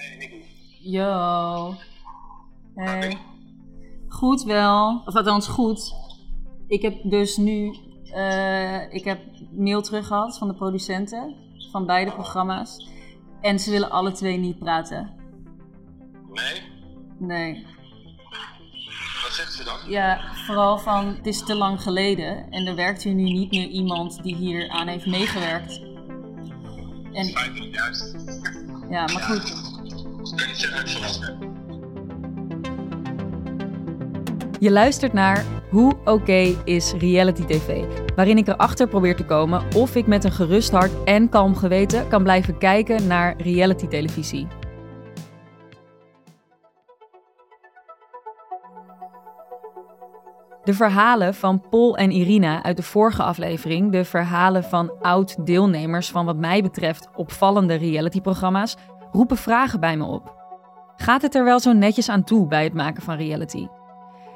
Hey Nicky. Yo. Hey. Goed wel. Of althans goed. Ik heb dus nu... eh, ik heb mail terug gehad van de producenten. Van beide programma's. En ze willen alle twee niet praten. Nee? Nee. Wat zegt ze dan? Ja, vooral van het is te lang geleden. En er werkt hier nu niet meer iemand die hier aan heeft meegewerkt. En ja, maar goed. Je luistert naar Hoe oké is reality TV, waarin ik erachter probeer te komen of ik met een gerust hart en kalm geweten kan blijven kijken naar reality televisie. De verhalen van Paul en Irina uit de vorige aflevering, de verhalen van oud-deelnemers van wat mij betreft opvallende realityprogramma's, roepen vragen bij me op. Gaat het er wel zo netjes aan toe bij het maken van reality?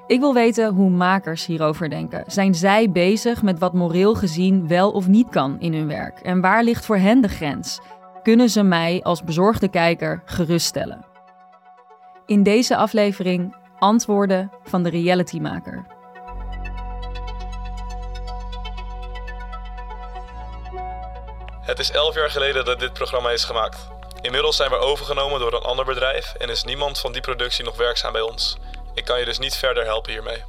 Ik wil weten hoe makers hierover denken. Zijn zij bezig met wat moreel gezien wel of niet kan in hun werk? En waar ligt voor hen de grens? Kunnen ze mij als bezorgde kijker geruststellen? In deze aflevering antwoorden van de realitymaker. Het is elf jaar geleden dat dit programma is gemaakt. Inmiddels zijn we overgenomen door een ander bedrijf en is niemand van die productie nog werkzaam bij ons. Ik kan je dus niet verder helpen hiermee.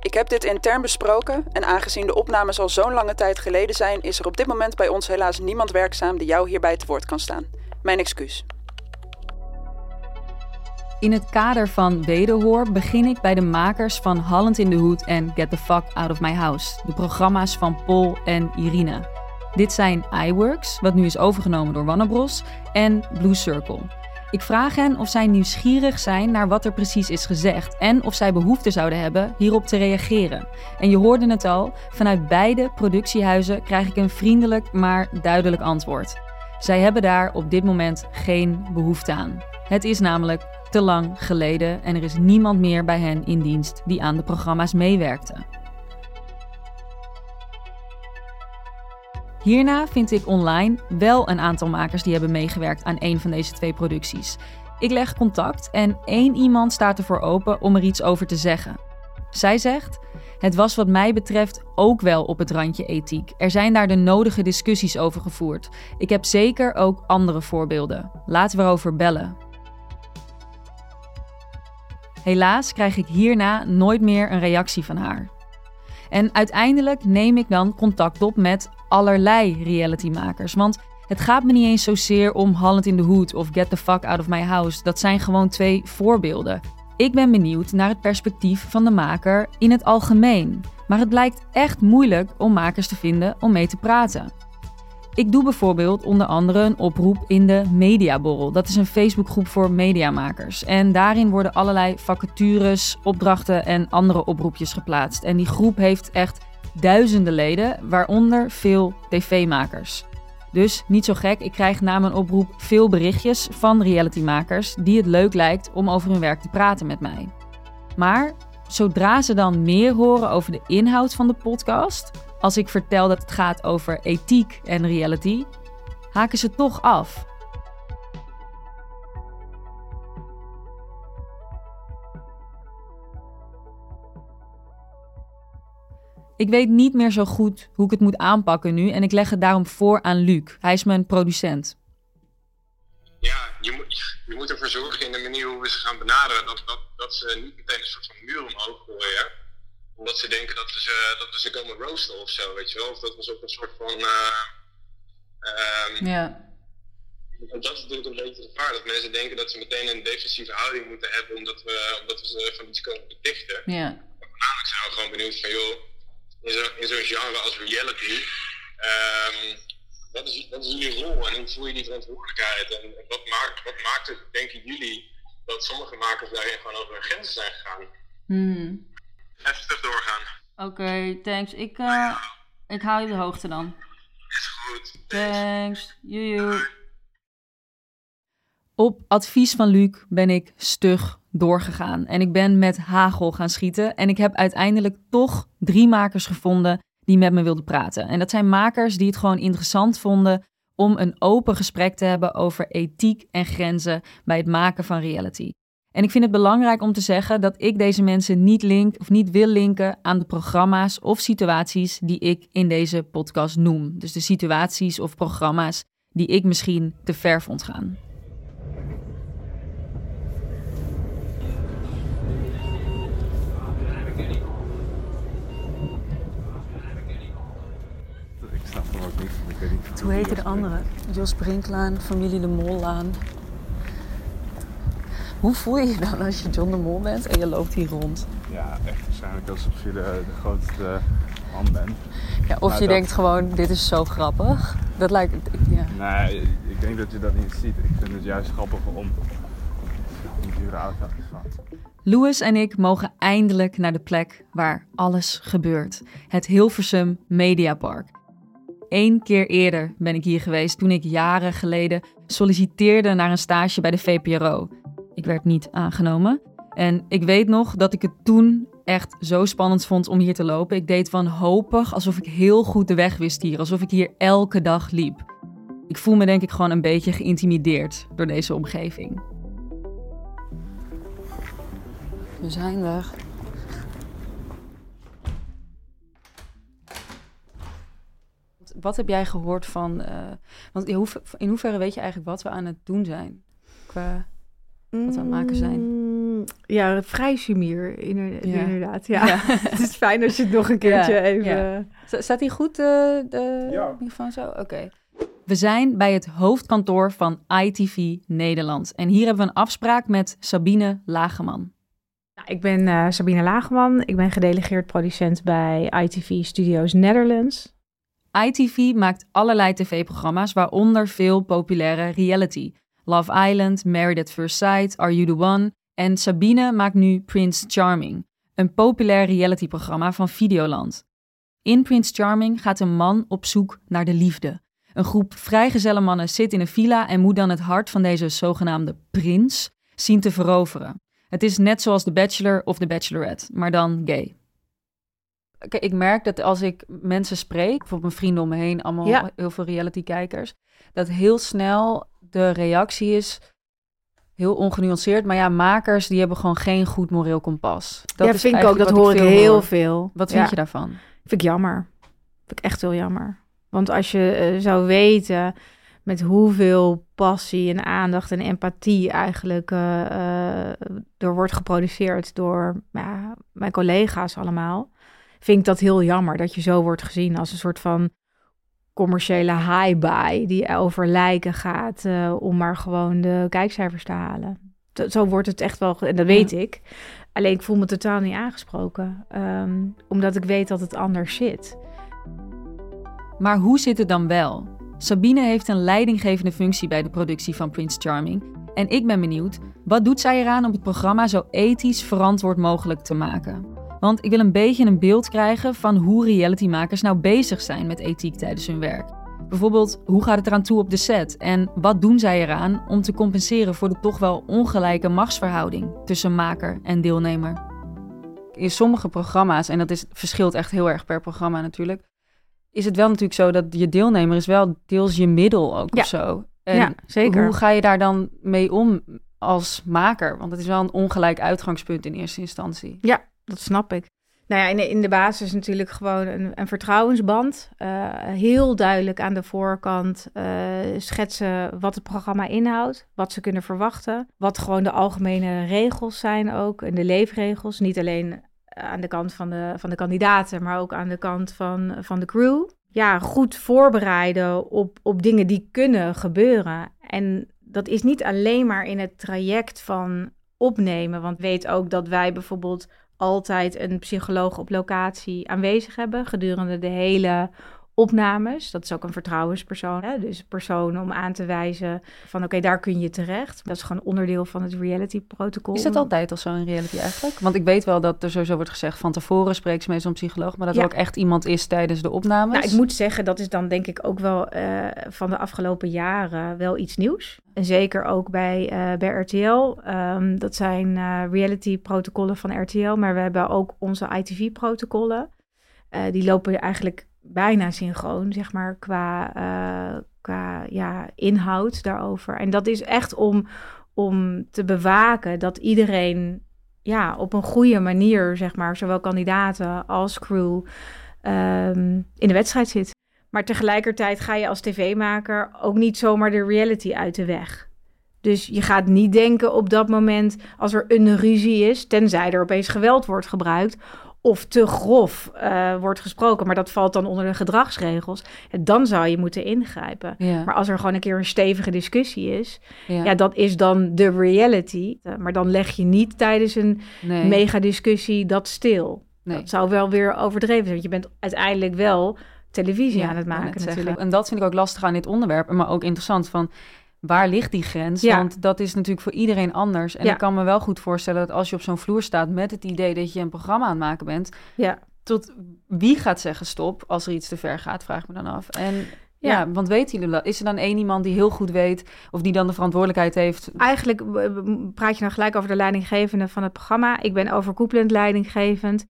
Ik heb dit intern besproken en aangezien de opnames al zo'n lange tijd geleden zijn, is er op dit moment bij ons helaas niemand werkzaam die jou hierbij te woord kan staan. Mijn excuus. In het kader van wederhoor begin ik bij de makers van Holland in the Hood en Get the Fuck Out of My House, de programma's van Paul en Irina. Dit zijn iWorks, wat nu is overgenomen door Warner Bros, en Blue Circle. Ik vraag hen of zij nieuwsgierig zijn naar wat er precies is gezegd en of zij behoefte zouden hebben hierop te reageren. En je hoorde het al, vanuit beide productiehuizen krijg ik een vriendelijk maar duidelijk antwoord. Zij hebben daar op dit moment geen behoefte aan. Het is namelijk te lang geleden en er is niemand meer bij hen in dienst die aan de programma's meewerkte. Hierna vind ik online wel een aantal makers die hebben meegewerkt aan een van deze twee producties. Ik leg contact en één iemand staat ervoor open om er iets over te zeggen. Zij zegt: Het was wat mij betreft ook wel op het randje ethiek. Er zijn daar de nodige discussies over gevoerd. Ik heb zeker ook andere voorbeelden. Laten we erover bellen. Helaas krijg ik hierna nooit meer een reactie van haar. En uiteindelijk neem ik dan contact op met allerlei realitymakers. Want het gaat me niet eens zozeer om Holland in the Hood of Get the Fuck Out of My House. Dat zijn gewoon twee voorbeelden. Ik ben benieuwd naar het perspectief van de maker in het algemeen. Maar het blijkt echt moeilijk om makers te vinden om mee te praten. Ik doe bijvoorbeeld onder andere een oproep in de Mediaborrel. Dat is een Facebookgroep voor mediamakers. En daarin worden allerlei vacatures, opdrachten en andere oproepjes geplaatst. En die groep heeft echt duizenden leden, waaronder veel tv-makers. Dus niet zo gek, ik krijg na mijn oproep veel berichtjes van realitymakers die het leuk lijkt om over hun werk te praten met mij. Maar zodra ze dan meer horen over de inhoud van de podcast, als ik vertel dat het gaat over ethiek en reality, haken ze toch af. Ik weet niet meer zo goed hoe ik het moet aanpakken nu en ik leg het daarom voor aan Luc. Hij is mijn producent. Ja, je moet, je moet ervoor zorgen in de manier hoe we ze gaan benaderen dat, dat, dat ze niet meteen een soort van muur omhoog gooien. Omdat ze denken dat we ze, dat we ze komen roosten of zo, weet je wel. Of dat we ze op een soort van... eh, ehm, Ja. Want dat is natuurlijk een beetje het gevaar, dat mensen denken dat ze meteen een defensieve houding moeten hebben omdat we, omdat we ze van iets komen betichten. Ja. Voornamelijk zijn we gewoon benieuwd van, joh, in zo'n zo'n genre als reality, ehm, wat, is, wat is jullie rol en hoe voel je die verantwoordelijkheid? En wat maakt, wat maakt het, denken jullie, dat sommige makers daarin gewoon over hun grenzen zijn gegaan? Hmm. Even terug doorgaan. Oké, thanks. Ik, eh, ik hou je op de hoogte dan. Is goed. Thanks. Joejoe. Op advies van Luc ben ik stug doorgegaan en ik ben met hagel gaan schieten en ik heb uiteindelijk toch drie makers gevonden die met me wilden praten. En dat zijn makers die het gewoon interessant vonden om een open gesprek te hebben over ethiek en grenzen bij het maken van reality. En ik vind het belangrijk om te zeggen dat ik deze mensen niet link of niet wil linken aan de programma's of situaties die ik in deze podcast noem. Dus de situaties of programma's die ik misschien te ver vond gaan. Hoe heette de andere? Jos Brinklaan, familie de Mollaan. Hoe voel je je dan als je John de Mol bent en je loopt hier rond? Ja, echt waarschijnlijk alsof je de, de grootste man bent. Ja, of je dat- denkt gewoon, dit is zo grappig. Dat lijkt... Ja. Nee, ik denk dat je dat niet ziet. Ik vind het juist grappig om een dure auto te van. Louis en ik mogen eindelijk naar de plek waar alles gebeurt. Het Hilversum Mediapark. Eén keer eerder ben ik hier geweest toen ik jaren geleden solliciteerde naar een stage bij de VPRO. Ik werd niet aangenomen. En ik weet nog dat ik het toen echt zo spannend vond om hier te lopen. Ik deed wanhopig alsof ik heel goed de weg wist hier. Alsof ik hier elke dag liep. Ik voel me denk ik gewoon een beetje geïntimideerd door deze omgeving. We zijn er. Wat heb jij gehoord van... eh, want in, hoever- in hoeverre weet je eigenlijk wat we aan het doen zijn? Qua... Wat we aan het maken zijn. Mm, Ja, vrij sumier, inder- Ja. inderdaad. Ja. Ja. het is fijn als je het nog een keertje Ja, even... Staat hier goed, de, de Ja. microfoon zo? Oké. We zijn bij het hoofdkantoor van ITV Nederland. En hier hebben we een afspraak met Sabine Lageman. Nou, ik ben eh, Sabine Lageman. Ik ben gedelegeerd producent bij ITV Studios Netherlands. ITV maakt allerlei tv-programma's, waaronder veel populaire reality. Love Island, Married at First Sight, Are You The One? En Sabine maakt nu Prince Charming, een populair realityprogramma van Videoland. In Prince Charming gaat een man op zoek naar de liefde. Een groep vrijgezelle mannen zit in een villa en moet dan het hart van deze zogenaamde prins zien te veroveren. Het is net zoals The Bachelor of The Bachelorette, maar dan gay. Ik merk dat als ik mensen spreek, bijvoorbeeld mijn vrienden om me heen, allemaal Ja. heel veel reality-kijkers, dat heel snel de reactie is heel ongenuanceerd. Maar ja, makers die hebben gewoon geen goed moreel kompas. Dat ja, is vind ik ook. Dat hoor ik veel heel hoor. veel. Wat Ja, vind je daarvan? Vind ik jammer. Vind ik echt heel jammer. Want als je eh, zou weten met hoeveel passie en aandacht en empathie eigenlijk eh, er wordt geproduceerd door ja, mijn collega's allemaal, vind ik dat heel jammer dat je zo wordt gezien als een soort van commerciële high-buy die over lijken gaat eh, om maar gewoon de kijkcijfers te halen. Zo- Zo wordt het echt wel, en dat weet ik. Alleen ik voel me totaal niet aangesproken, ehm, omdat ik weet dat het anders zit. Maar hoe zit het dan wel? Sabine heeft een leidinggevende functie bij de productie van Prince Charming. En ik ben benieuwd, wat doet zij eraan om het programma zo ethisch verantwoord mogelijk te maken? Want ik wil een beetje een beeld krijgen van hoe realitymakers nou bezig zijn met ethiek tijdens hun werk. Bijvoorbeeld, hoe gaat het eraan toe op de set? En wat doen zij eraan om te compenseren voor de toch wel ongelijke machtsverhouding tussen maker en deelnemer? in sommige programma's, en dat is, verschilt echt heel erg per programma natuurlijk, is het wel natuurlijk zo dat je deelnemer is wel deels je middel ook Ja. of zo. En ja, zeker. Hoe ga je daar dan mee om als maker? Want het is wel een ongelijk uitgangspunt in eerste instantie. Ja, dat snap ik. Nou ja, in de, in de basis natuurlijk gewoon een, een vertrouwensband. Eh, heel duidelijk aan de voorkant eh, schetsen wat het programma inhoudt, wat ze kunnen verwachten, wat gewoon de algemene regels zijn ook en de leefregels. Niet alleen aan de kant van de, van de kandidaten, maar ook aan de kant van, van de crew. Ja, goed voorbereiden op, op dingen die kunnen gebeuren. En dat is niet alleen maar in het traject van opnemen. Want weet ook dat wij bijvoorbeeld altijd een psycholoog op locatie aanwezig hebben gedurende de hele opnames. Dat is ook een vertrouwenspersoon. Hè? Dus een persoon om aan te wijzen van oké, daar kun je terecht. Dat is gewoon onderdeel van het reality protocol. Is dat altijd al zo in reality eigenlijk? Want ik weet wel dat er sowieso wordt gezegd van tevoren spreekt ze meestal een psycholoog, maar dat Ja. er ook echt iemand is tijdens de opnames. Nou, ik moet zeggen, dat is dan denk ik ook wel eh, van de afgelopen jaren wel iets nieuws. En zeker ook bij, eh, bij RTL. Ehm, dat zijn eh, reality-protocollen van RTL, maar we hebben ook onze ITV-protocollen. Eh, die lopen eigenlijk bijna synchroon, zeg maar, qua, uh, qua ja, inhoud daarover. En dat is echt om, om te bewaken dat iedereen ja, op een goede manier, zeg maar, zowel kandidaten als crew um, in de wedstrijd zit. Maar tegelijkertijd ga je als tv-maker ook niet zomaar de reality uit de weg. Dus je gaat niet denken op dat moment als er een ruzie is, tenzij er opeens geweld wordt gebruikt of te grof uh, wordt gesproken, maar dat valt dan onder de gedragsregels, dan zou je moeten ingrijpen. Maar als er gewoon een keer een stevige discussie is, ja, ja dat is dan de reality. Uh, maar dan leg je niet tijdens een nee. megadiscussie dat stil. Nee. Dat zou wel weer overdreven zijn, want je bent uiteindelijk wel televisie aan het maken natuurlijk. En dat vind ik ook lastig aan dit onderwerp, maar ook interessant van waar ligt die grens? Want dat is natuurlijk voor iedereen anders. En ik kan me wel goed voorstellen dat als je op zo'n vloer staat met het idee dat je een programma aan het maken bent, ja. tot wie gaat zeggen stop als er iets te ver gaat, vraag ik me dan af. En ja. want weten jullie dat? Is er dan één iemand die heel goed weet of die dan de verantwoordelijkheid heeft? Eigenlijk praat je nou gelijk over de leidinggevende van het programma. Ik ben overkoepelend leidinggevend.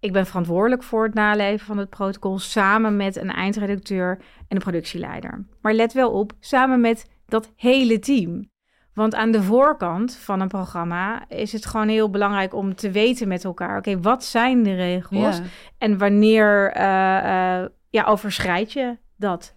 Ik ben verantwoordelijk voor het naleven van het protocol samen met een eindredacteur en een productieleider. Maar let wel op, samen met dat hele team. Want aan de voorkant van een programma is het gewoon heel belangrijk om te weten met elkaar: oké, wat zijn de regels en wanneer uh, uh, ja, overschrijd je dat?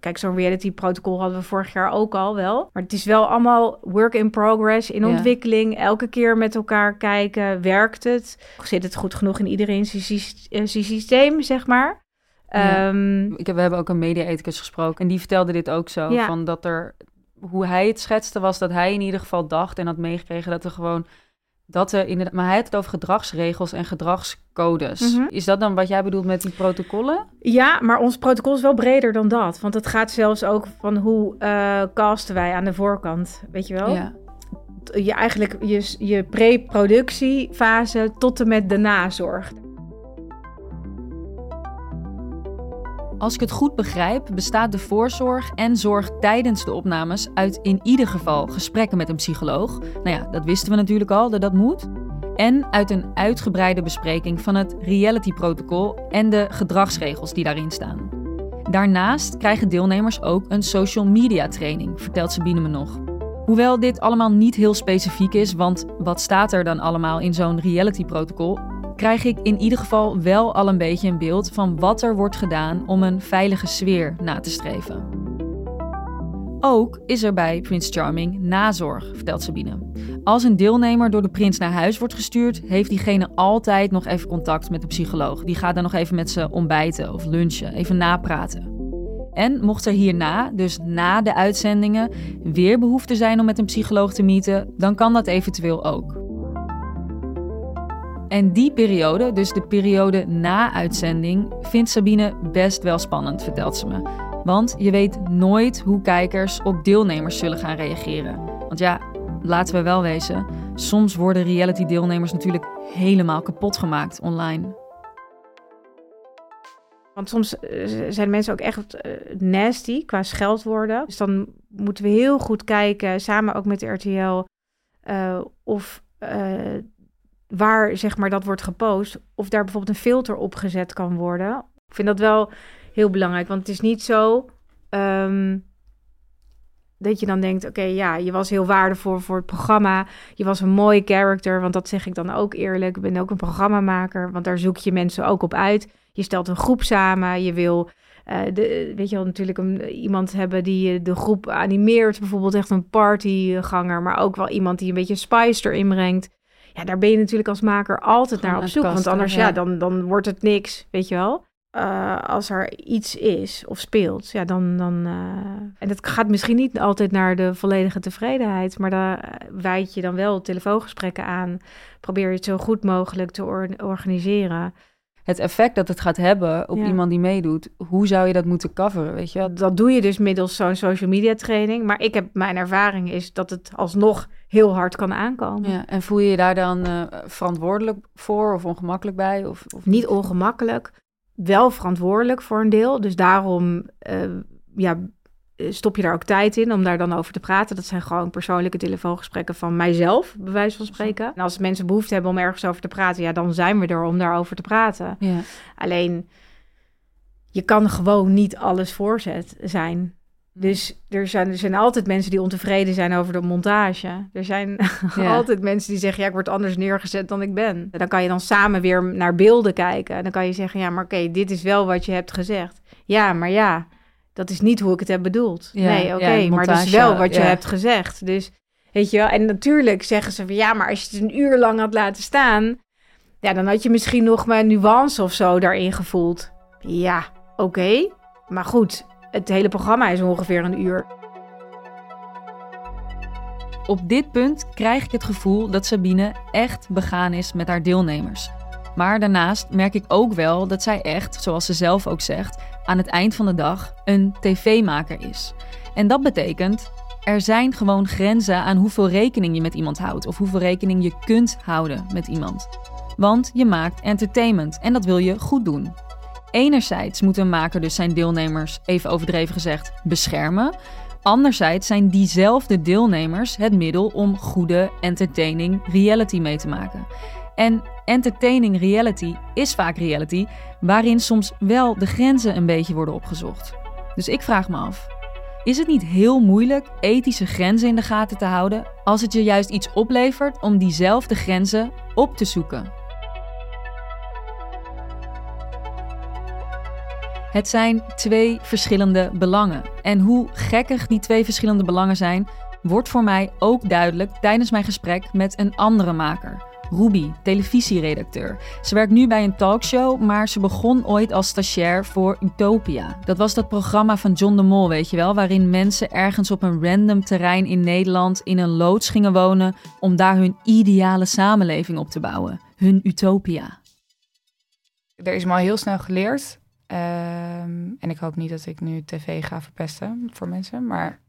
Kijk, zo'n reality protocol hadden we vorig jaar ook al wel. Maar het is wel allemaal work in progress, in ontwikkeling. Elke keer met elkaar kijken, werkt het? Zit het goed genoeg in iedereen zijn systeem, zeg maar? Ehm, Ik heb, we hebben ook een media-ethicus gesproken en die vertelde dit ook zo. Van dat er hoe hij het schetste was dat hij in ieder geval dacht en had meegekregen dat er gewoon dat er inderdaad, maar hij had het over gedragsregels en gedragscodes. Mhm. Is dat dan wat jij bedoelt met die protocollen? Ja, maar ons protocol is wel breder dan dat. Want het gaat zelfs ook van hoe uh, casten wij aan de voorkant, weet je wel? Ja. Je eigenlijk je, je pre-productiefase tot en met de nazorg. Als ik het goed begrijp, bestaat de voorzorg en zorg tijdens de opnames uit in ieder geval gesprekken met een psycholoog. Nou ja, dat wisten we natuurlijk al dat dat moet. En uit een uitgebreide bespreking van het reality-protocol en de gedragsregels die daarin staan. Daarnaast krijgen deelnemers ook een social media training, vertelt Sabine me nog. Hoewel dit allemaal niet heel specifiek is, want wat staat er dan allemaal in zo'n reality-protocol? Krijg ik in ieder geval wel al een beetje een beeld van wat er wordt gedaan om een veilige sfeer na te streven. Ook is er bij Prins Charming nazorg, vertelt Sabine. Als een deelnemer door de prins naar huis wordt gestuurd, heeft diegene altijd nog even contact met de psycholoog. Die gaat dan nog even met ze ontbijten of lunchen, even napraten. En mocht er hierna, dus na de uitzendingen, weer behoefte zijn om met een psycholoog te meeten, dan kan dat eventueel ook. En die periode, dus de periode na uitzending, vindt Sabine best wel spannend, vertelt ze me. Want je weet nooit hoe kijkers op deelnemers zullen gaan reageren. Want ja, laten we wel wezen, soms worden reality-deelnemers natuurlijk helemaal kapot gemaakt online. Want soms eh, zijn mensen ook echt eh, nasty qua scheldwoorden. Dus dan moeten we heel goed kijken, samen ook met de RTL, uh, of waar zeg maar dat wordt gepost, of daar bijvoorbeeld een filter op gezet kan worden. Ik vind dat wel heel belangrijk, want het is niet zo ehm, dat je dan denkt, oké, ja, je was heel waardevol voor het programma, je was een mooie character, want dat zeg ik dan ook eerlijk. Ik ben ook een programmamaker, want daar zoek je mensen ook op uit. Je stelt een groep samen, je wil uh, de, weet je wel, natuurlijk een, iemand hebben die de groep animeert. Bijvoorbeeld echt een partyganger. Maar ook wel iemand die een beetje spice erin brengt ja, daar ben je natuurlijk als maker altijd naar op zoek. want anders, ja. dan, dan wordt het niks, weet je wel. Uh, als er iets is of speelt, ja, dan. dan uh, en het gaat misschien niet altijd naar de volledige tevredenheid, maar daar wijd je dan wel telefoongesprekken aan. Probeer je het zo goed mogelijk te organiseren. Het effect dat het gaat hebben op iemand die meedoet, hoe zou je dat moeten coveren? Weet je? Dat doe je dus middels zo'n social media training. Maar ik heb mijn ervaring is dat het alsnog heel hard kan aankomen. Ja, en voel je je daar dan uh, verantwoordelijk voor of ongemakkelijk bij? Of, of niet ongemakkelijk, wel verantwoordelijk voor een deel. Dus daarom uh, ja, stop je daar ook tijd in om daar dan over te praten. Dat zijn gewoon persoonlijke telefoongesprekken van mijzelf, bij wijze van spreken. En als mensen behoefte hebben om ergens over te praten, ja, dan zijn we er om daarover te praten. Ja. Alleen je kan gewoon niet alles voorzet zijn. Dus er zijn, er zijn altijd mensen die ontevreden zijn over de montage. Er zijn altijd mensen die zeggen, ja, ik word anders neergezet dan ik ben. Dan kan je dan samen weer naar beelden kijken. Dan kan je zeggen, ja, maar oké, dit is wel wat je hebt gezegd. Ja, maar ja, dat is niet hoe ik het heb bedoeld. nee, oké, maar dat is wel wat je hebt gezegd. Dus, weet je wel, en natuurlijk zeggen ze van, ja, maar als je het een uur lang had laten staan... Ja, dan had je misschien nog maar nuance of zo daarin gevoeld. Ja, oké. Maar goed, het hele programma is ongeveer een uur. Op dit punt krijg ik het gevoel dat Sabine echt begaan is met haar deelnemers. Maar daarnaast merk ik ook wel dat zij echt, zoals ze zelf ook zegt, aan het eind van de dag een tv-maker is. En dat betekent, er zijn gewoon grenzen aan hoeveel rekening je met iemand houdt of hoeveel rekening je kunt houden met iemand. Want je maakt entertainment en dat wil je goed doen. Enerzijds moet een maker dus zijn deelnemers, even overdreven gezegd, beschermen. Anderzijds zijn diezelfde deelnemers het middel om goede entertaining reality mee te maken. En entertaining reality is vaak reality, waarin soms wel de grenzen een beetje worden opgezocht. Dus ik vraag me af: is het niet heel moeilijk ethische grenzen in de gaten te houden als het je juist iets oplevert om diezelfde grenzen op te zoeken? Het zijn twee verschillende belangen. En hoe gekkig die twee verschillende belangen zijn, wordt voor mij ook duidelijk tijdens mijn gesprek met een andere maker. Ruby, televisieredacteur. Ze werkt nu bij een talkshow, maar ze begon ooit als stagiair voor Utopia. Dat was dat programma van John de Mol, weet je wel, waarin mensen ergens op een random terrein in Nederland in een loods gingen wonen om daar hun ideale samenleving op te bouwen. Hun Utopia. Er is me al heel snel geleerd Ehm, en ik hoop niet dat ik nu tv ga verpesten voor mensen. Maar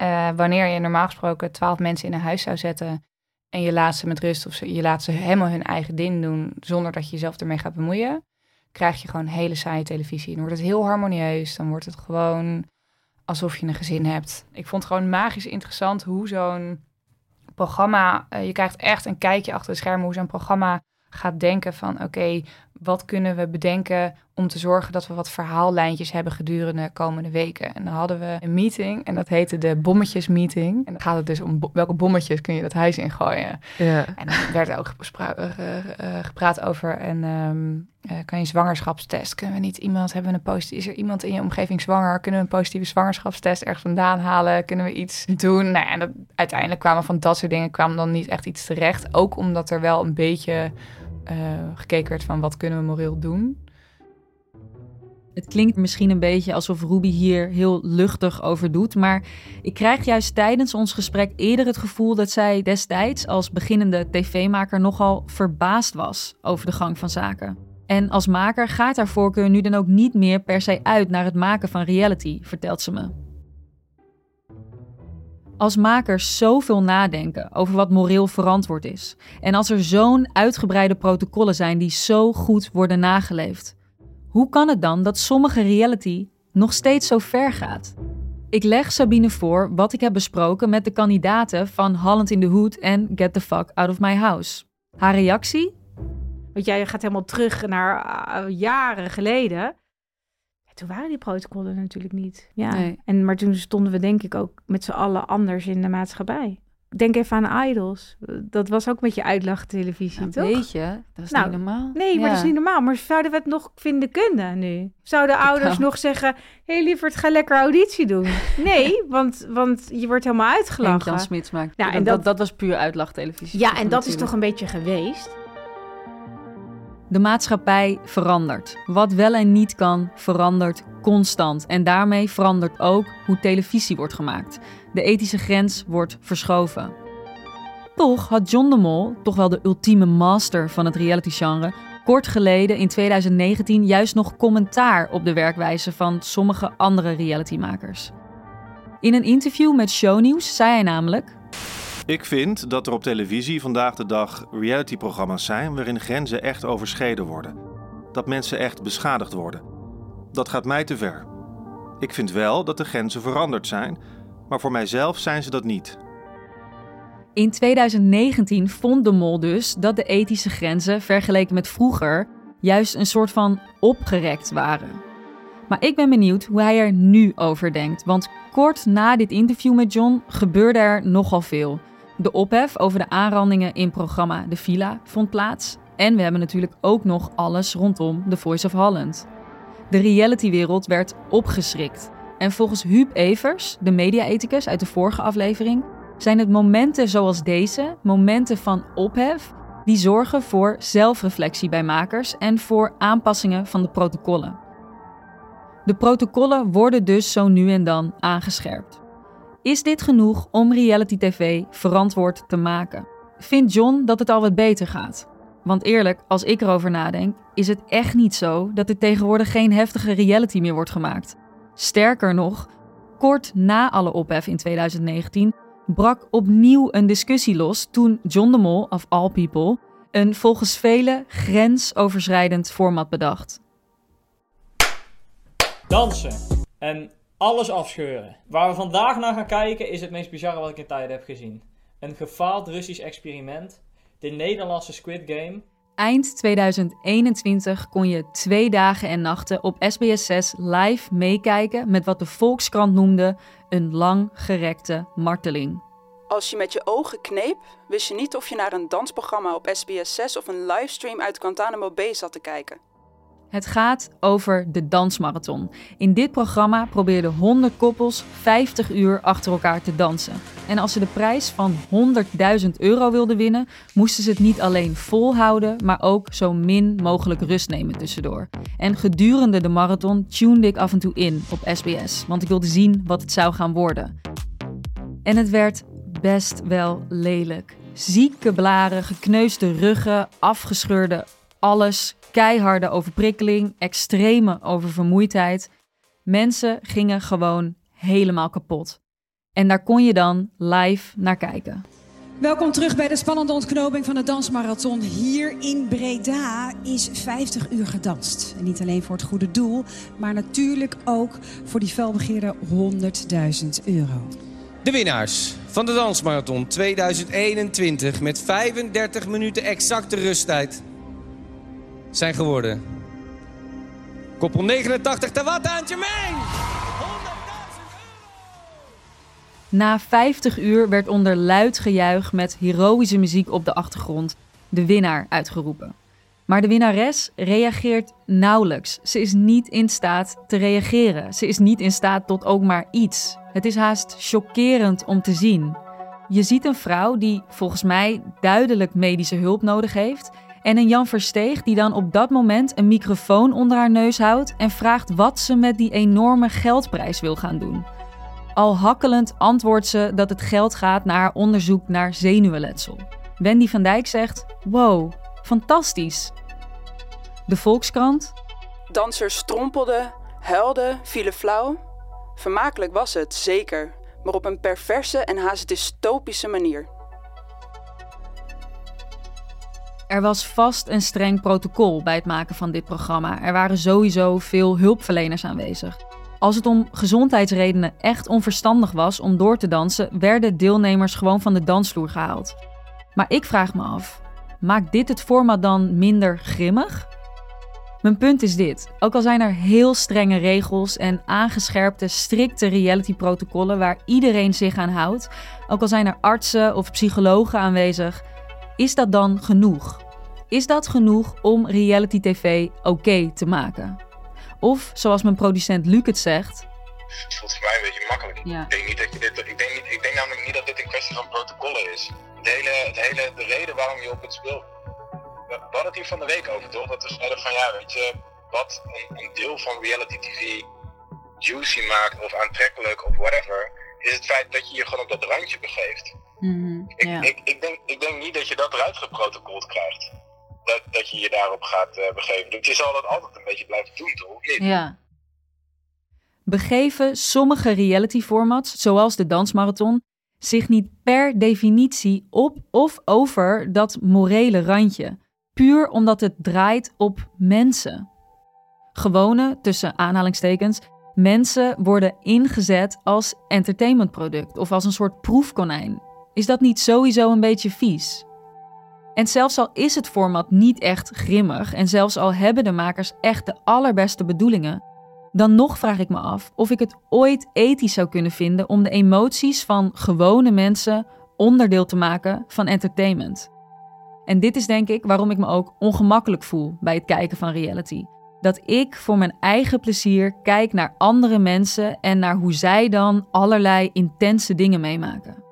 uh, wanneer je normaal gesproken twaalf mensen in een huis zou zetten. En je laat ze met rust of je laat ze helemaal hun eigen ding doen. zonder dat je jezelf ermee gaat bemoeien. krijg je gewoon hele saaie televisie. Dan wordt het heel harmonieus. Dan wordt het gewoon alsof je een gezin hebt. Ik vond het gewoon magisch interessant hoe zo'n programma. Uh, je krijgt echt een kijkje achter de schermen hoe zo'n programma gaat denken van oké, wat kunnen we bedenken om te zorgen dat we wat verhaallijntjes hebben gedurende de komende weken. En dan hadden we een meeting en dat heette de bommetjesmeeting. En dan gaat het dus om welke bommetjes kun je dat huis ingooien. Ja. En dan werd er ook uh, gepraat over en um, kan je zwangerschapstest? Kunnen we niet iemand hebben een positieve? Is er iemand in je omgeving zwanger? Kunnen we een positieve zwangerschapstest ergens vandaan halen? Kunnen we iets doen? Nou, en dat, uiteindelijk kwamen van dat soort dingen kwam dan niet echt iets terecht. Ook omdat er wel een beetje gekeken werd van wat kunnen we moreel doen. Het klinkt misschien een beetje alsof Ruby hier heel luchtig over doet, maar ik krijg juist tijdens ons gesprek eerder het gevoel dat zij destijds als beginnende tv-maker nogal verbaasd was over de gang van zaken. En als maker gaat haar voorkeur nu dan ook niet meer per se uit naar het maken van reality, vertelt ze me. Als makers zoveel nadenken over wat moreel verantwoord is, en als er zo'n uitgebreide protocollen zijn die zo goed worden nageleefd, hoe kan het dan dat sommige reality nog steeds zo ver gaat? Ik leg Sabine voor wat ik heb besproken met de kandidaten van Holland in the Hood en Get the Fuck Out of My House. Haar reactie? Want jij gaat helemaal terug naar uh, jaren geleden toen waren die protocollen natuurlijk niet. Ja. En, maar toen stonden we denk ik ook met z'n allen anders in de maatschappij. Denk even aan Idols. Dat was ook met je uitlachtelevisie, nou, toch? Weet je, dat is nou, niet normaal. Nee, maar dat is niet normaal. Maar zouden we het nog vinden kunnen nu? Zouden ouders nog zeggen... hé hey, lieverd, ga lekker auditie doen. Nee, want, want je wordt helemaal uitgelachen. Jan Smits maakt. Ja, en dat, dat, was puur uitlachtelevisie. Ja, en dat is toch een beetje geweest. De maatschappij verandert. Wat wel en niet kan, verandert constant. En daarmee verandert ook hoe televisie wordt gemaakt. De ethische grens wordt verschoven. Toch had John de Mol, toch wel de ultieme master van het reality-genre, kort geleden in 2019 juist nog commentaar op de werkwijze van sommige andere realitymakers. In een interview met Shownieuws zei hij namelijk: ik vind dat er op televisie vandaag de dag realityprogramma's zijn waarin grenzen echt overschreden worden. Dat mensen echt beschadigd worden. Dat gaat mij te ver. Ik vind wel dat de grenzen veranderd zijn, maar voor mijzelf zijn ze dat niet. In 2019 vond de Mol dus dat de ethische grenzen vergeleken met vroeger juist een soort van opgerekt waren. Maar ik ben benieuwd hoe hij er nu over denkt. Want kort na dit interview met John gebeurde er nogal veel. De ophef over de aanrandingen in programma De Villa vond plaats. En we hebben natuurlijk ook nog alles rondom The Voice of Holland. De realitywereld werd opgeschrikt. En volgens Huub Evers, de media-ethicus uit de vorige aflevering, zijn het momenten zoals deze, momenten van ophef, die zorgen voor zelfreflectie bij makers en voor aanpassingen van de protocollen. De protocollen worden dus zo nu en dan aangescherpt. Is dit genoeg om reality TV verantwoord te maken? Vindt John dat het al wat beter gaat? Want eerlijk, als ik erover nadenk, is het echt niet zo dat er tegenwoordig geen heftige reality meer wordt gemaakt. Sterker nog, kort na alle ophef in 2019 brak opnieuw een discussie los toen John de Mol, of all people, een volgens velen grensoverschrijdend format bedacht. Dansen en alles afscheuren. Waar we vandaag naar gaan kijken is het meest bizarre wat ik in tijden heb gezien. Een gefaald Russisch experiment, de Nederlandse Squid Game. Eind 2021 kon je twee dagen en nachten op SBS6 live meekijken met wat de Volkskrant noemde een langgerekte marteling. Als je met je ogen kneep, wist je niet of je naar een dansprogramma op SBS 6 of een livestream uit Guantanamo Bay zat te kijken. Het gaat over de dansmarathon. In dit programma probeerden 100 koppels 50 uur achter elkaar te dansen. En als ze de prijs van 100.000 euro wilden winnen, moesten ze het niet alleen volhouden, maar ook zo min mogelijk rust nemen tussendoor. En gedurende de marathon tunede ik af en toe in op SBS, want ik wilde zien wat het zou gaan worden. En het werd best wel lelijk. Zieke blaren, gekneusde ruggen, afgescheurde alles, keiharde overprikkeling, extreme oververmoeidheid. Mensen gingen gewoon helemaal kapot. En daar kon je dan live naar kijken. Welkom terug bij de spannende ontknoping van de dansmarathon. Hier in Breda is 50 uur gedanst. En niet alleen voor het goede doel, maar natuurlijk ook voor die felbegeerde 100.000 euro. De winnaars van de Dansmarathon 2021 met 35 minuten exacte rusttijd zijn geworden. Koppel 89 Tawata en Jermaine! Na 50 uur werd onder luid gejuich met heroïsche muziek op de achtergrond de winnaar uitgeroepen. Maar de winnares reageert nauwelijks. Ze is niet in staat te reageren. Ze is niet in staat tot ook maar iets. Het is haast chockerend om te zien. Je ziet een vrouw die volgens mij duidelijk medische hulp nodig heeft. En een Jan Versteeg die dan op dat moment een microfoon onder haar neus houdt en vraagt wat ze met die enorme geldprijs wil gaan doen. Al hakkelend antwoordt ze dat het geld gaat naar onderzoek naar zenuwletsel. Wendy van Dijk zegt: Wow, fantastisch. De Volkskrant. Dansers strompelden, huilden, vielen flauw. Vermakelijk was het, zeker, maar op een perverse en haast dystopische manier. Er was vast een streng protocol bij het maken van dit programma. Er waren sowieso veel hulpverleners aanwezig. Als het om gezondheidsredenen echt onverstandig was om door te dansen, werden deelnemers gewoon van de dansvloer gehaald. Maar ik vraag me af: maakt dit het format dan minder grimmig? Mijn punt is dit: ook al zijn er heel strenge regels en aangescherpte, strikte reality-protocollen waar iedereen zich aan houdt, ook al zijn er artsen of psychologen aanwezig, is dat dan genoeg? Is dat genoeg om reality TV oké te maken? Of zoals mijn producent Luc het zegt. Het voelt voor mij een beetje makkelijk. Ja. Ik, denk niet dat je dit, ik, denk niet, ik denk namelijk niet dat dit een kwestie van protocollen is. De hele, de hele de reden waarom je op het speel. We hadden het hier van de week over, toch? Dat we zeiden van ja, weet je, wat een, een deel van reality TV juicy maakt of aantrekkelijk of whatever, is het feit dat je je gewoon op dat randje begeeft. Ik, ja. ik, ik, denk, ik denk niet dat je dat eruit geprotocold krijgt. Dat, dat je je daarop gaat eh, begeven. Dus je zal dat altijd een beetje blijven doen, toch? Niet? Ja. Begeven sommige reality-formats, zoals de dansmarathon, zich niet per definitie op of over dat morele randje, puur omdat het draait op mensen. Gewone, tussen aanhalingstekens, mensen worden ingezet als entertainmentproduct of als een soort proefkonijn. Is dat niet sowieso een beetje vies? En zelfs al is het format niet echt grimmig en zelfs al hebben de makers echt de allerbeste bedoelingen, Dan nog vraag ik me af of ik het ooit ethisch zou kunnen vinden om de emoties van gewone mensen onderdeel te maken van entertainment. En dit is denk ik waarom ik me ook ongemakkelijk voel bij het kijken van reality. Dat ik voor mijn eigen plezier kijk naar andere mensen en naar hoe zij dan allerlei intense dingen meemaken.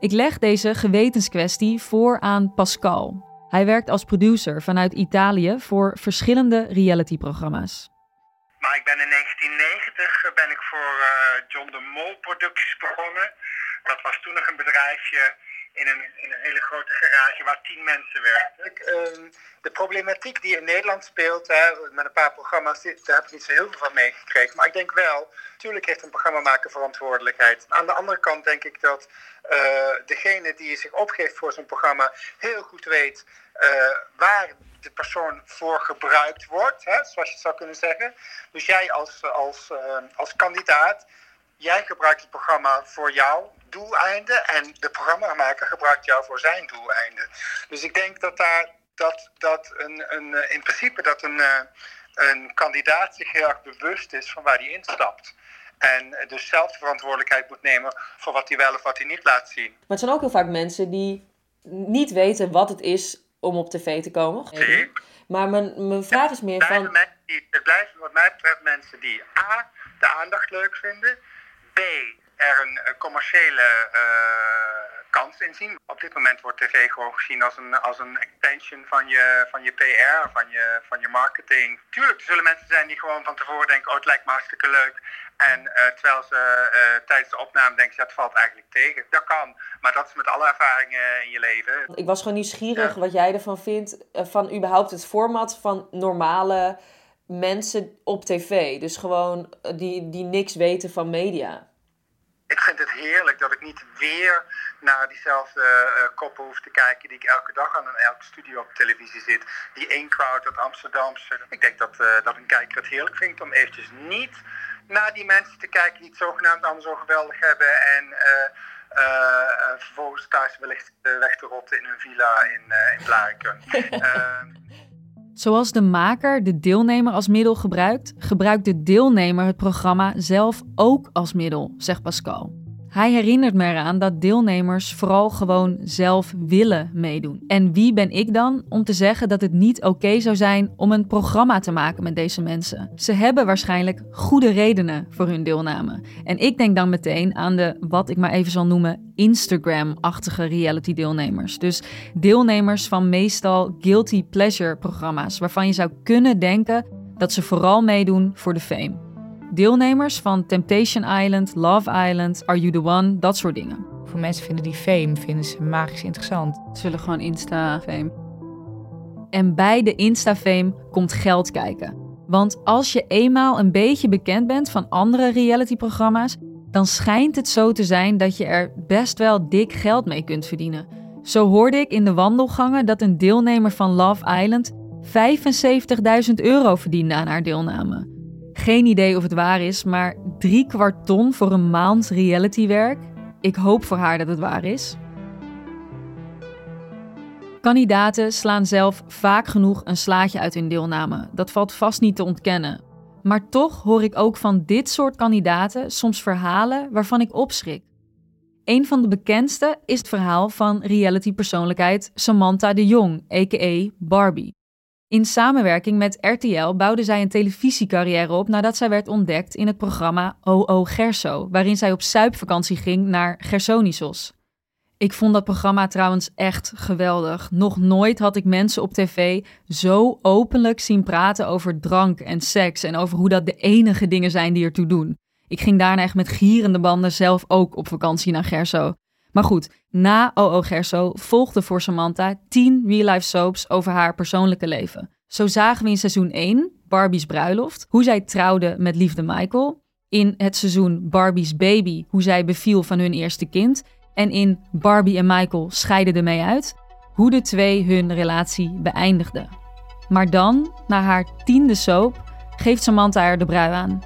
Ik leg deze gewetenskwestie voor aan Pascal. Hij werkt als producer vanuit Italië voor verschillende realityprogramma's. Maar ik ben in 1990 ben ik voor uh, John de Mol producties begonnen. Dat was toen nog een bedrijfje in een, in een hele grote garage waar tien mensen werkten. Uh, de problematiek die in Nederland speelt, hè, met een paar programma's, daar heb ik niet zo heel veel van meegekregen. Maar ik denk wel, natuurlijk heeft een programmamaker verantwoordelijkheid. Aan de andere kant denk ik dat uh, degene die zich opgeeft voor zo'n programma heel goed weet uh, waar de persoon voor gebruikt wordt, hè, zoals je zou kunnen zeggen. Dus jij als, als, uh, als kandidaat, jij gebruikt het programma voor jouw doeleinden en de programmamaker gebruikt jou voor zijn doeleinden. Dus ik denk dat daar dat, dat een, een, in principe dat een, een kandidaat zich heel erg bewust is van waar hij instapt. En dus zelf de verantwoordelijkheid moet nemen voor wat hij wel of wat hij niet laat zien. Maar het zijn ook heel vaak mensen die niet weten wat het is om op tv te komen. Nee. Maar mijn, mijn vraag is meer het van... Die, het blijven wat mij betreft mensen die A, de aandacht leuk vinden. B, er een, een commerciële uh, kans in zien. Op dit moment wordt tv gewoon gezien als een, als een extension van je, van je PR, van je, van je marketing. Tuurlijk, er zullen mensen zijn die gewoon van tevoren denken, oh het lijkt me hartstikke leuk. En uh, terwijl ze uh, tijdens de opname denken, ja, het valt eigenlijk tegen. Dat kan, maar dat is met alle ervaringen in je leven. Ik was gewoon nieuwsgierig ja. wat jij ervan vindt, van überhaupt het format van normale mensen op tv. Dus gewoon die, die niks weten van media ik vind het heerlijk dat ik niet weer naar diezelfde uh, koppen hoef te kijken die ik elke dag aan een elke studio op televisie zit. Die één crowd uit Amsterdamse. Ik denk dat, uh, dat een kijker het heerlijk vindt om eventjes niet naar die mensen te kijken die het zogenaamd allemaal zo geweldig hebben. En uh, vervolgens thuis wellicht weg te rotten in hun villa in, in Blarikum. Zoals de maker de deelnemer als middel gebruikt, gebruikt de deelnemer het programma zelf ook als middel, zegt Pascal. Hij herinnert me eraan dat deelnemers vooral gewoon zelf willen meedoen. En wie ben ik dan om te zeggen dat het niet oké zou zijn om een programma te maken met deze mensen? Ze hebben waarschijnlijk goede redenen voor hun deelname. En ik denk dan meteen aan de, wat ik maar even zal noemen, Instagram-achtige reality-deelnemers. Dus deelnemers van meestal guilty pleasure programma's, waarvan je zou kunnen denken dat ze vooral meedoen voor de fame. Deelnemers van Temptation Island, Love Island, Are You The One, dat soort dingen. Voor mensen vinden die fame vinden ze magisch interessant. Ze willen gewoon Insta-fame. En bij de Insta-fame komt geld kijken. Want als je eenmaal een beetje bekend bent van andere reality-programma's, dan schijnt het zo te zijn dat je er best wel dik geld mee kunt verdienen. Zo hoorde ik in de wandelgangen dat een deelnemer van Love Island 75.000 euro verdiende aan haar deelname. Geen idee of het waar is, maar drie kwart ton voor een maand realitywerk. Ik hoop voor haar dat het waar is. Kandidaten slaan zelf vaak genoeg een slaatje uit hun deelname. Dat valt vast niet te ontkennen. Maar toch hoor ik ook van dit soort kandidaten soms verhalen waarvan ik opschrik. Een van de bekendste is het verhaal van reality-persoonlijkheid Samantha de Jong, a.k.a. Barbie. In samenwerking met RTL bouwde zij een televisiecarrière op nadat zij werd ontdekt in het programma OO Gerso, waarin zij op suipvakantie ging naar Gersonisos. Ik vond dat programma trouwens echt geweldig. Nog nooit had ik mensen op tv zo openlijk zien praten over drank en seks en over hoe dat de enige dingen zijn die ertoe doen. Ik ging daarna echt met gierende banden zelf ook op vakantie naar Gerso. Maar goed, na OO Gerso volgde voor Samantha 10 real-life soaps over haar persoonlijke leven. Zo zagen we in seizoen 1, Barbie's bruiloft, hoe zij trouwde met liefde Michael. In het seizoen Barbie's baby, hoe zij beviel van hun eerste kind. En in Barbie en Michael scheiden ermee uit, hoe de twee hun relatie beëindigden. Maar dan, na haar tiende soap, geeft Samantha er de brui aan.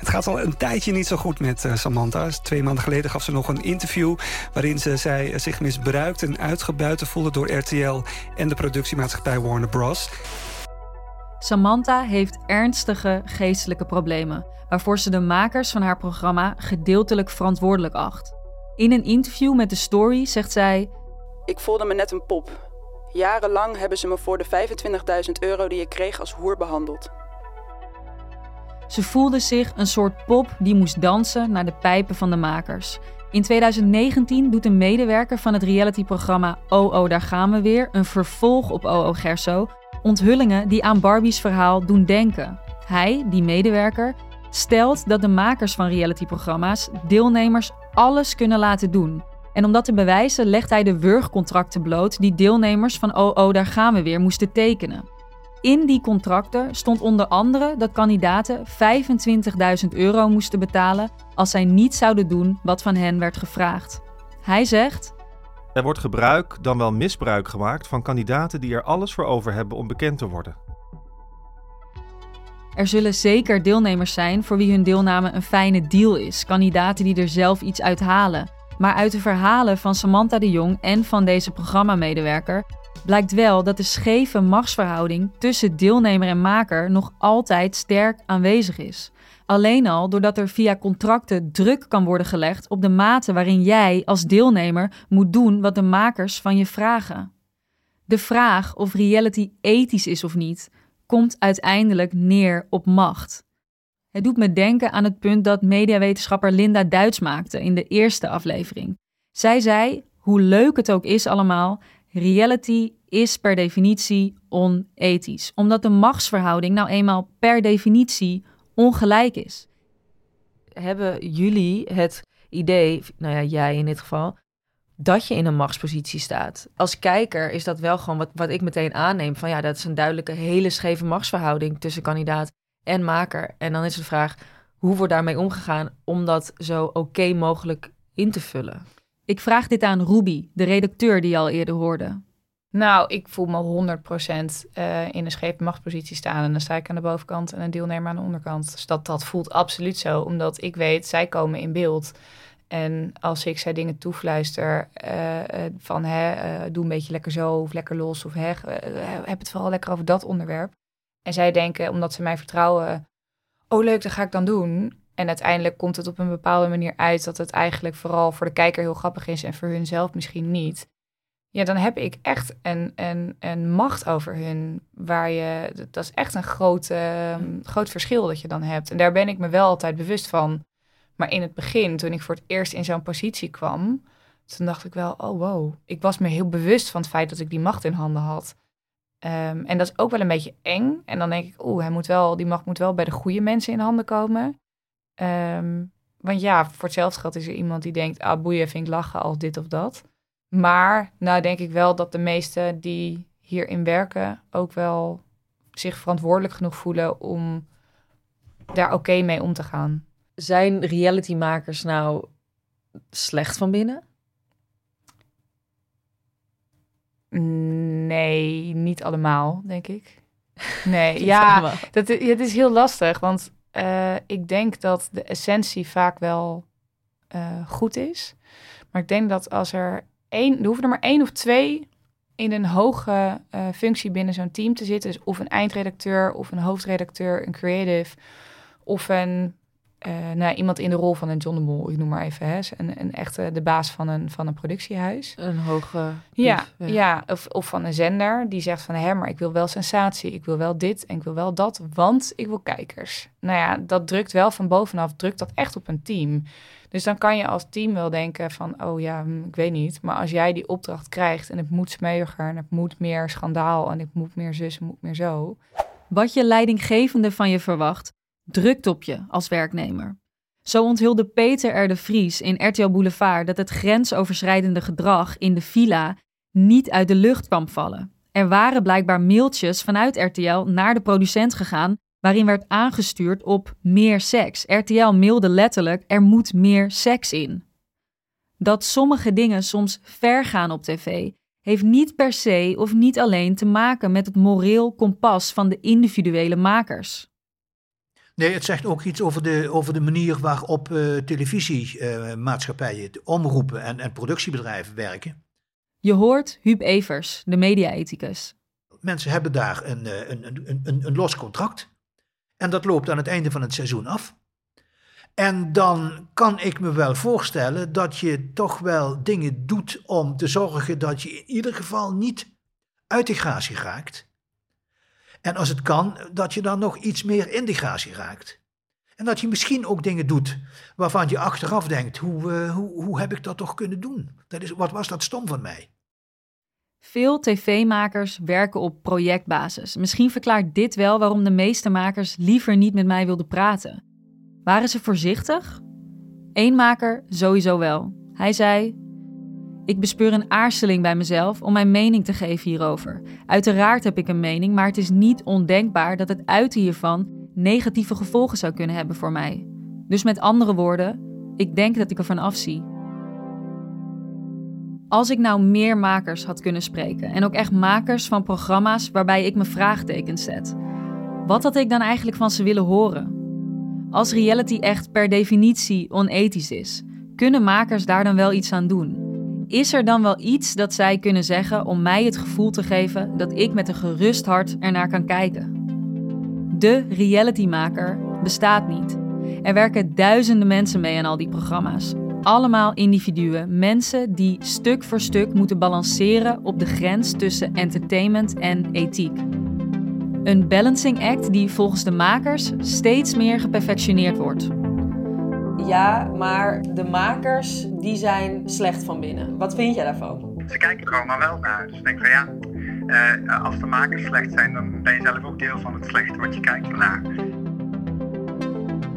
Het gaat al een tijdje niet zo goed met uh, Samantha. Twee maanden geleden gaf ze nog een interview... waarin ze zij zich misbruikt en uitgebuiten voelde door RTL... en de productiemaatschappij Warner Bros. Samantha heeft ernstige geestelijke problemen, waarvoor ze de makers van haar programma gedeeltelijk verantwoordelijk acht. In een interview met de Story zegt zij: Ik voelde me net een pop. Jarenlang hebben ze me voor de 25.000 euro die ik kreeg als hoer behandeld. Ze voelde zich een soort pop die moest dansen naar de pijpen van de makers. In 2019 doet een medewerker van het realityprogramma OO Daar gaan we weer een vervolg op OO Gerso. Onthullingen die aan Barbie's verhaal doen denken. Hij, die medewerker, stelt dat de makers van realityprogramma's deelnemers alles kunnen laten doen. En om dat te bewijzen legt hij de wurgcontracten bloot die deelnemers van OO Daar gaan we weer moesten tekenen. In die contracten stond onder andere dat kandidaten 25.000 euro moesten betalen als zij niet zouden doen wat van hen werd gevraagd. Hij zegt: Er wordt gebruik, dan wel misbruik gemaakt van kandidaten die er alles voor over hebben om bekend te worden. Er zullen zeker deelnemers zijn voor wie hun deelname een fijne deal is, kandidaten die er zelf iets uit halen. Maar uit de verhalen van Samantha de Jong en van deze programmamedewerker blijkt wel dat de scheve machtsverhouding tussen deelnemer en maker nog altijd sterk aanwezig is. Alleen al doordat er via contracten druk kan worden gelegd op de mate waarin jij als deelnemer moet doen wat de makers van je vragen. De vraag of reality ethisch is of niet, komt uiteindelijk neer op macht. Het doet me denken aan het punt dat mediawetenschapper Linda Duits maakte in de eerste aflevering. Zij zei: hoe leuk het ook is allemaal, reality is per definitie onethisch, omdat de machtsverhouding nou eenmaal per definitie ongelijk is. Hebben jullie het idee, nou ja, jij in dit geval, dat je in een machtspositie staat? Als kijker is dat wel gewoon wat, wat ik meteen aanneem: van ja, dat is een duidelijke, hele scheve machtsverhouding tussen kandidaat en maker. En dan is de vraag: hoe wordt daarmee omgegaan om dat zo oké mogelijk in te vullen? Ik vraag dit aan Ruby, de redacteur die je al eerder hoorde. Nou, ik voel me 100% uh, in een scheef machtspositie staan. En dan sta ik aan de bovenkant en een deelnemer aan de onderkant. Dus dat, dat voelt absoluut zo, omdat ik weet, zij komen in beeld. En als ik zij dingen toefluister uh, van hè, doe een beetje lekker zo of lekker los of hè, heb het vooral lekker over dat onderwerp. En zij denken, omdat ze mij vertrouwen, oh leuk, dat ga ik dan doen. En uiteindelijk komt het op een bepaalde manier uit dat het eigenlijk vooral voor de kijker heel grappig is en voor hun zelf misschien niet. Ja, dan heb ik echt een, een, een macht over hun. Waar je, dat is echt een groot, uh, groot verschil dat je dan hebt. En daar ben ik me wel altijd bewust van. Maar in het begin, toen ik voor het eerst in zo'n positie kwam, toen dacht ik wel, oh wow. Ik was me heel bewust van het feit dat ik die macht in handen had. Um, en dat is ook wel een beetje eng. En dan denk ik, oeh, hij moet wel, die macht moet wel bij de goede mensen in handen komen. Um, want ja, voor hetzelfde geld is er iemand die denkt, ah boeien, vind ik lachen als dit of dat. Maar nou denk ik wel dat de meesten die hierin werken ook wel zich verantwoordelijk genoeg voelen om daar oké mee om te gaan. Zijn realitymakers nou slecht van binnen? Nee, niet allemaal, denk ik. Nee, ja, dat, het is heel lastig, want uh, ik denk dat de essentie vaak wel uh, goed is. Maar ik denk dat als er één, er hoeven er maar één of twee in een hoge uh, functie binnen zo'n team te zitten. Dus of een eindredacteur, of een hoofdredacteur, een creative, of een uh, nou, iemand in de rol van een John de Mol, ik noem maar even, hè, een, een echte de baas van een, van een productiehuis. Een hoge. Ja, ja, ja. of, of van een zender die zegt van hé, maar ik wil wel sensatie, ik wil wel dit en ik wil wel dat, want ik wil kijkers. Nou ja, dat drukt wel van bovenaf, drukt dat echt op een team. Dus dan kan je als team wel denken van, oh ja, hm, ik weet niet. Maar als jij die opdracht krijgt en het moet smeuiger en het moet meer schandaal en het moet meer zus en moet meer zo. Wat je leidinggevende van je verwacht, drukt op je als werknemer. Zo onthulde Peter R. Vries in RTL Boulevard dat het grensoverschrijdende gedrag in de villa niet uit de lucht kwam vallen. Er waren blijkbaar mailtjes vanuit RTL naar de producent gegaan waarin werd aangestuurd op meer seks. RTL mailde letterlijk: er moet meer seks in. Dat sommige dingen soms ver gaan op tv heeft niet per se of niet alleen te maken met het moreel kompas van de individuele makers. Nee, het zegt ook iets over de, over de manier waarop uh, televisiemaatschappijen, uh, omroepen en, en productiebedrijven werken. Je hoort Huub Evers, de mediaethicus. mensen hebben daar een, eh, een, een, een, een los contract. En dat loopt aan het einde van het seizoen af. En dan kan ik me wel voorstellen dat je toch wel dingen doet om te zorgen dat je in ieder geval niet uit de gratie raakt. En als het kan, dat je dan nog iets meer in de gratie raakt. En dat je misschien ook dingen doet waarvan je achteraf denkt: hoe, uh, hoe, hoe heb ik dat toch kunnen doen? Dat is, wat was dat stom van mij? Veel tv-makers werken op projectbasis. Misschien verklaart dit wel waarom de meeste makers liever niet met mij wilden praten. Waren ze voorzichtig? Eén maker sowieso wel. Hij zei: Ik bespeur een aarzeling bij mezelf om mijn mening te geven hierover. Uiteraard heb ik een mening, maar het is niet ondenkbaar dat het uiten hiervan negatieve gevolgen zou kunnen hebben voor mij. Dus met andere woorden, ik denk dat ik ervan afzie. Als ik nou meer makers had kunnen spreken en ook echt makers van programma's waarbij ik me vraagtekens zet, wat had ik dan eigenlijk van ze willen horen? Als reality echt per definitie onethisch is, kunnen makers daar dan wel iets aan doen? Is er dan wel iets dat zij kunnen zeggen om mij het gevoel te geven dat ik met een gerust hart ernaar kan kijken? De realitymaker bestaat niet. Er werken duizenden mensen mee aan al die programma's. Allemaal individuen, mensen die stuk voor stuk moeten balanceren op de grens tussen entertainment en ethiek. Een balancing act die volgens de makers steeds meer geperfectioneerd wordt. Ja, maar de makers die zijn slecht van binnen. Wat vind jij daarvan? Ze kijken er allemaal wel naar. Dus ik denk van ja, uh, als de makers slecht zijn, dan ben je zelf ook deel van het slechte wat je kijkt ernaar.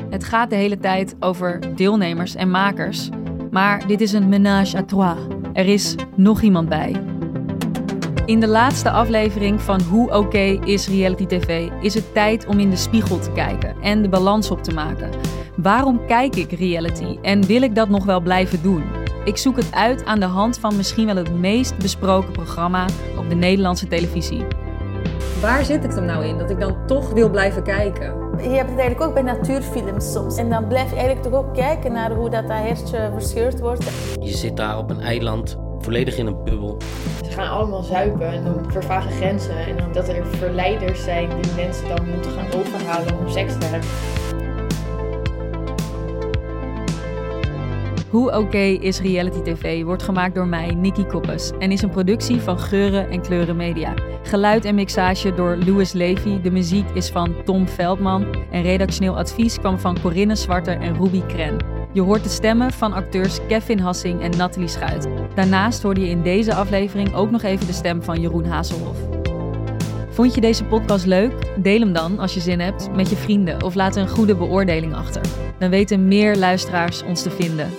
Het gaat de hele tijd over deelnemers en makers. Maar dit is een ménage à trois. Er is nog iemand bij. In de laatste aflevering van Hoe Oké is Reality TV is het tijd om in de spiegel te kijken en de balans op te maken. Waarom kijk ik reality en wil ik dat nog wel blijven doen? Ik zoek het uit aan de hand van misschien wel het meest besproken programma op de Nederlandse televisie. Waar zit het hem nou in dat ik dan toch wil blijven kijken? Je hebt het eigenlijk ook bij natuurfilms soms. En dan blijf je eigenlijk toch ook kijken naar hoe dat, dat hertje verscheurd wordt. Je zit daar op een eiland, volledig in een bubbel. Ze gaan allemaal zuipen en dan vervagen grenzen. En dan dat er verleiders zijn die mensen dan moeten gaan overhalen om seks te hebben. Hoe Oké is Reality TV wordt gemaakt door mij, Nikki Koppes, en is een productie van Geuren en Kleuren Media. Geluid en mixage door Louis Levy, de muziek is van Tom Veldman en redactioneel advies kwam van Corinne Zwarter en Ruby Kren. Je hoort de stemmen van acteurs Kevin Hassing en Nathalie Schuit. Daarnaast hoorde je in deze aflevering ook nog even de stem van Jeroen Hazelhoff. Vond je deze podcast leuk? Deel hem dan, als je zin hebt, met je vrienden of laat een goede beoordeling achter. Dan weten meer luisteraars ons te vinden.